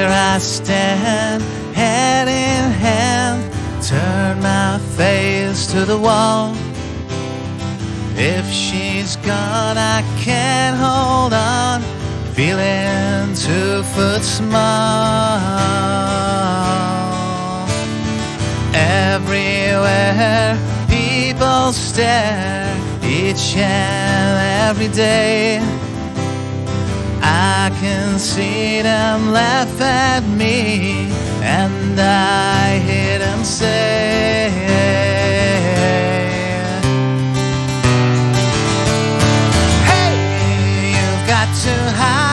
Here I stand, hand in hand, turn my face to the wall. If she's gone, I can't hold on, feeling two foot small. Everywhere people stare, each and every day. Can see them laugh at me, and I hear them say, Hey, you've got to hide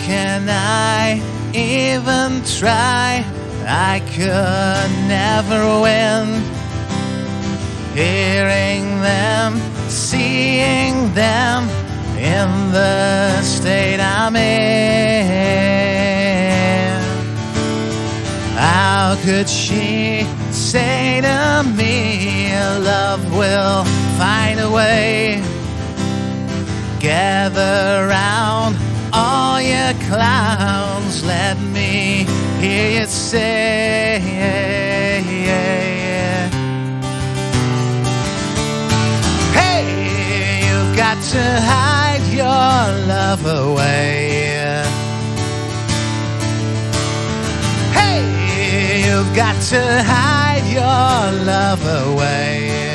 can I even try? I could never win. Hearing them, seeing them in the state I'm in. How could she say to me, Love will find a way? Gather round all your clowns, let me hear you say, Hey, you've got to hide your love away. Hey, you've got to hide your love away.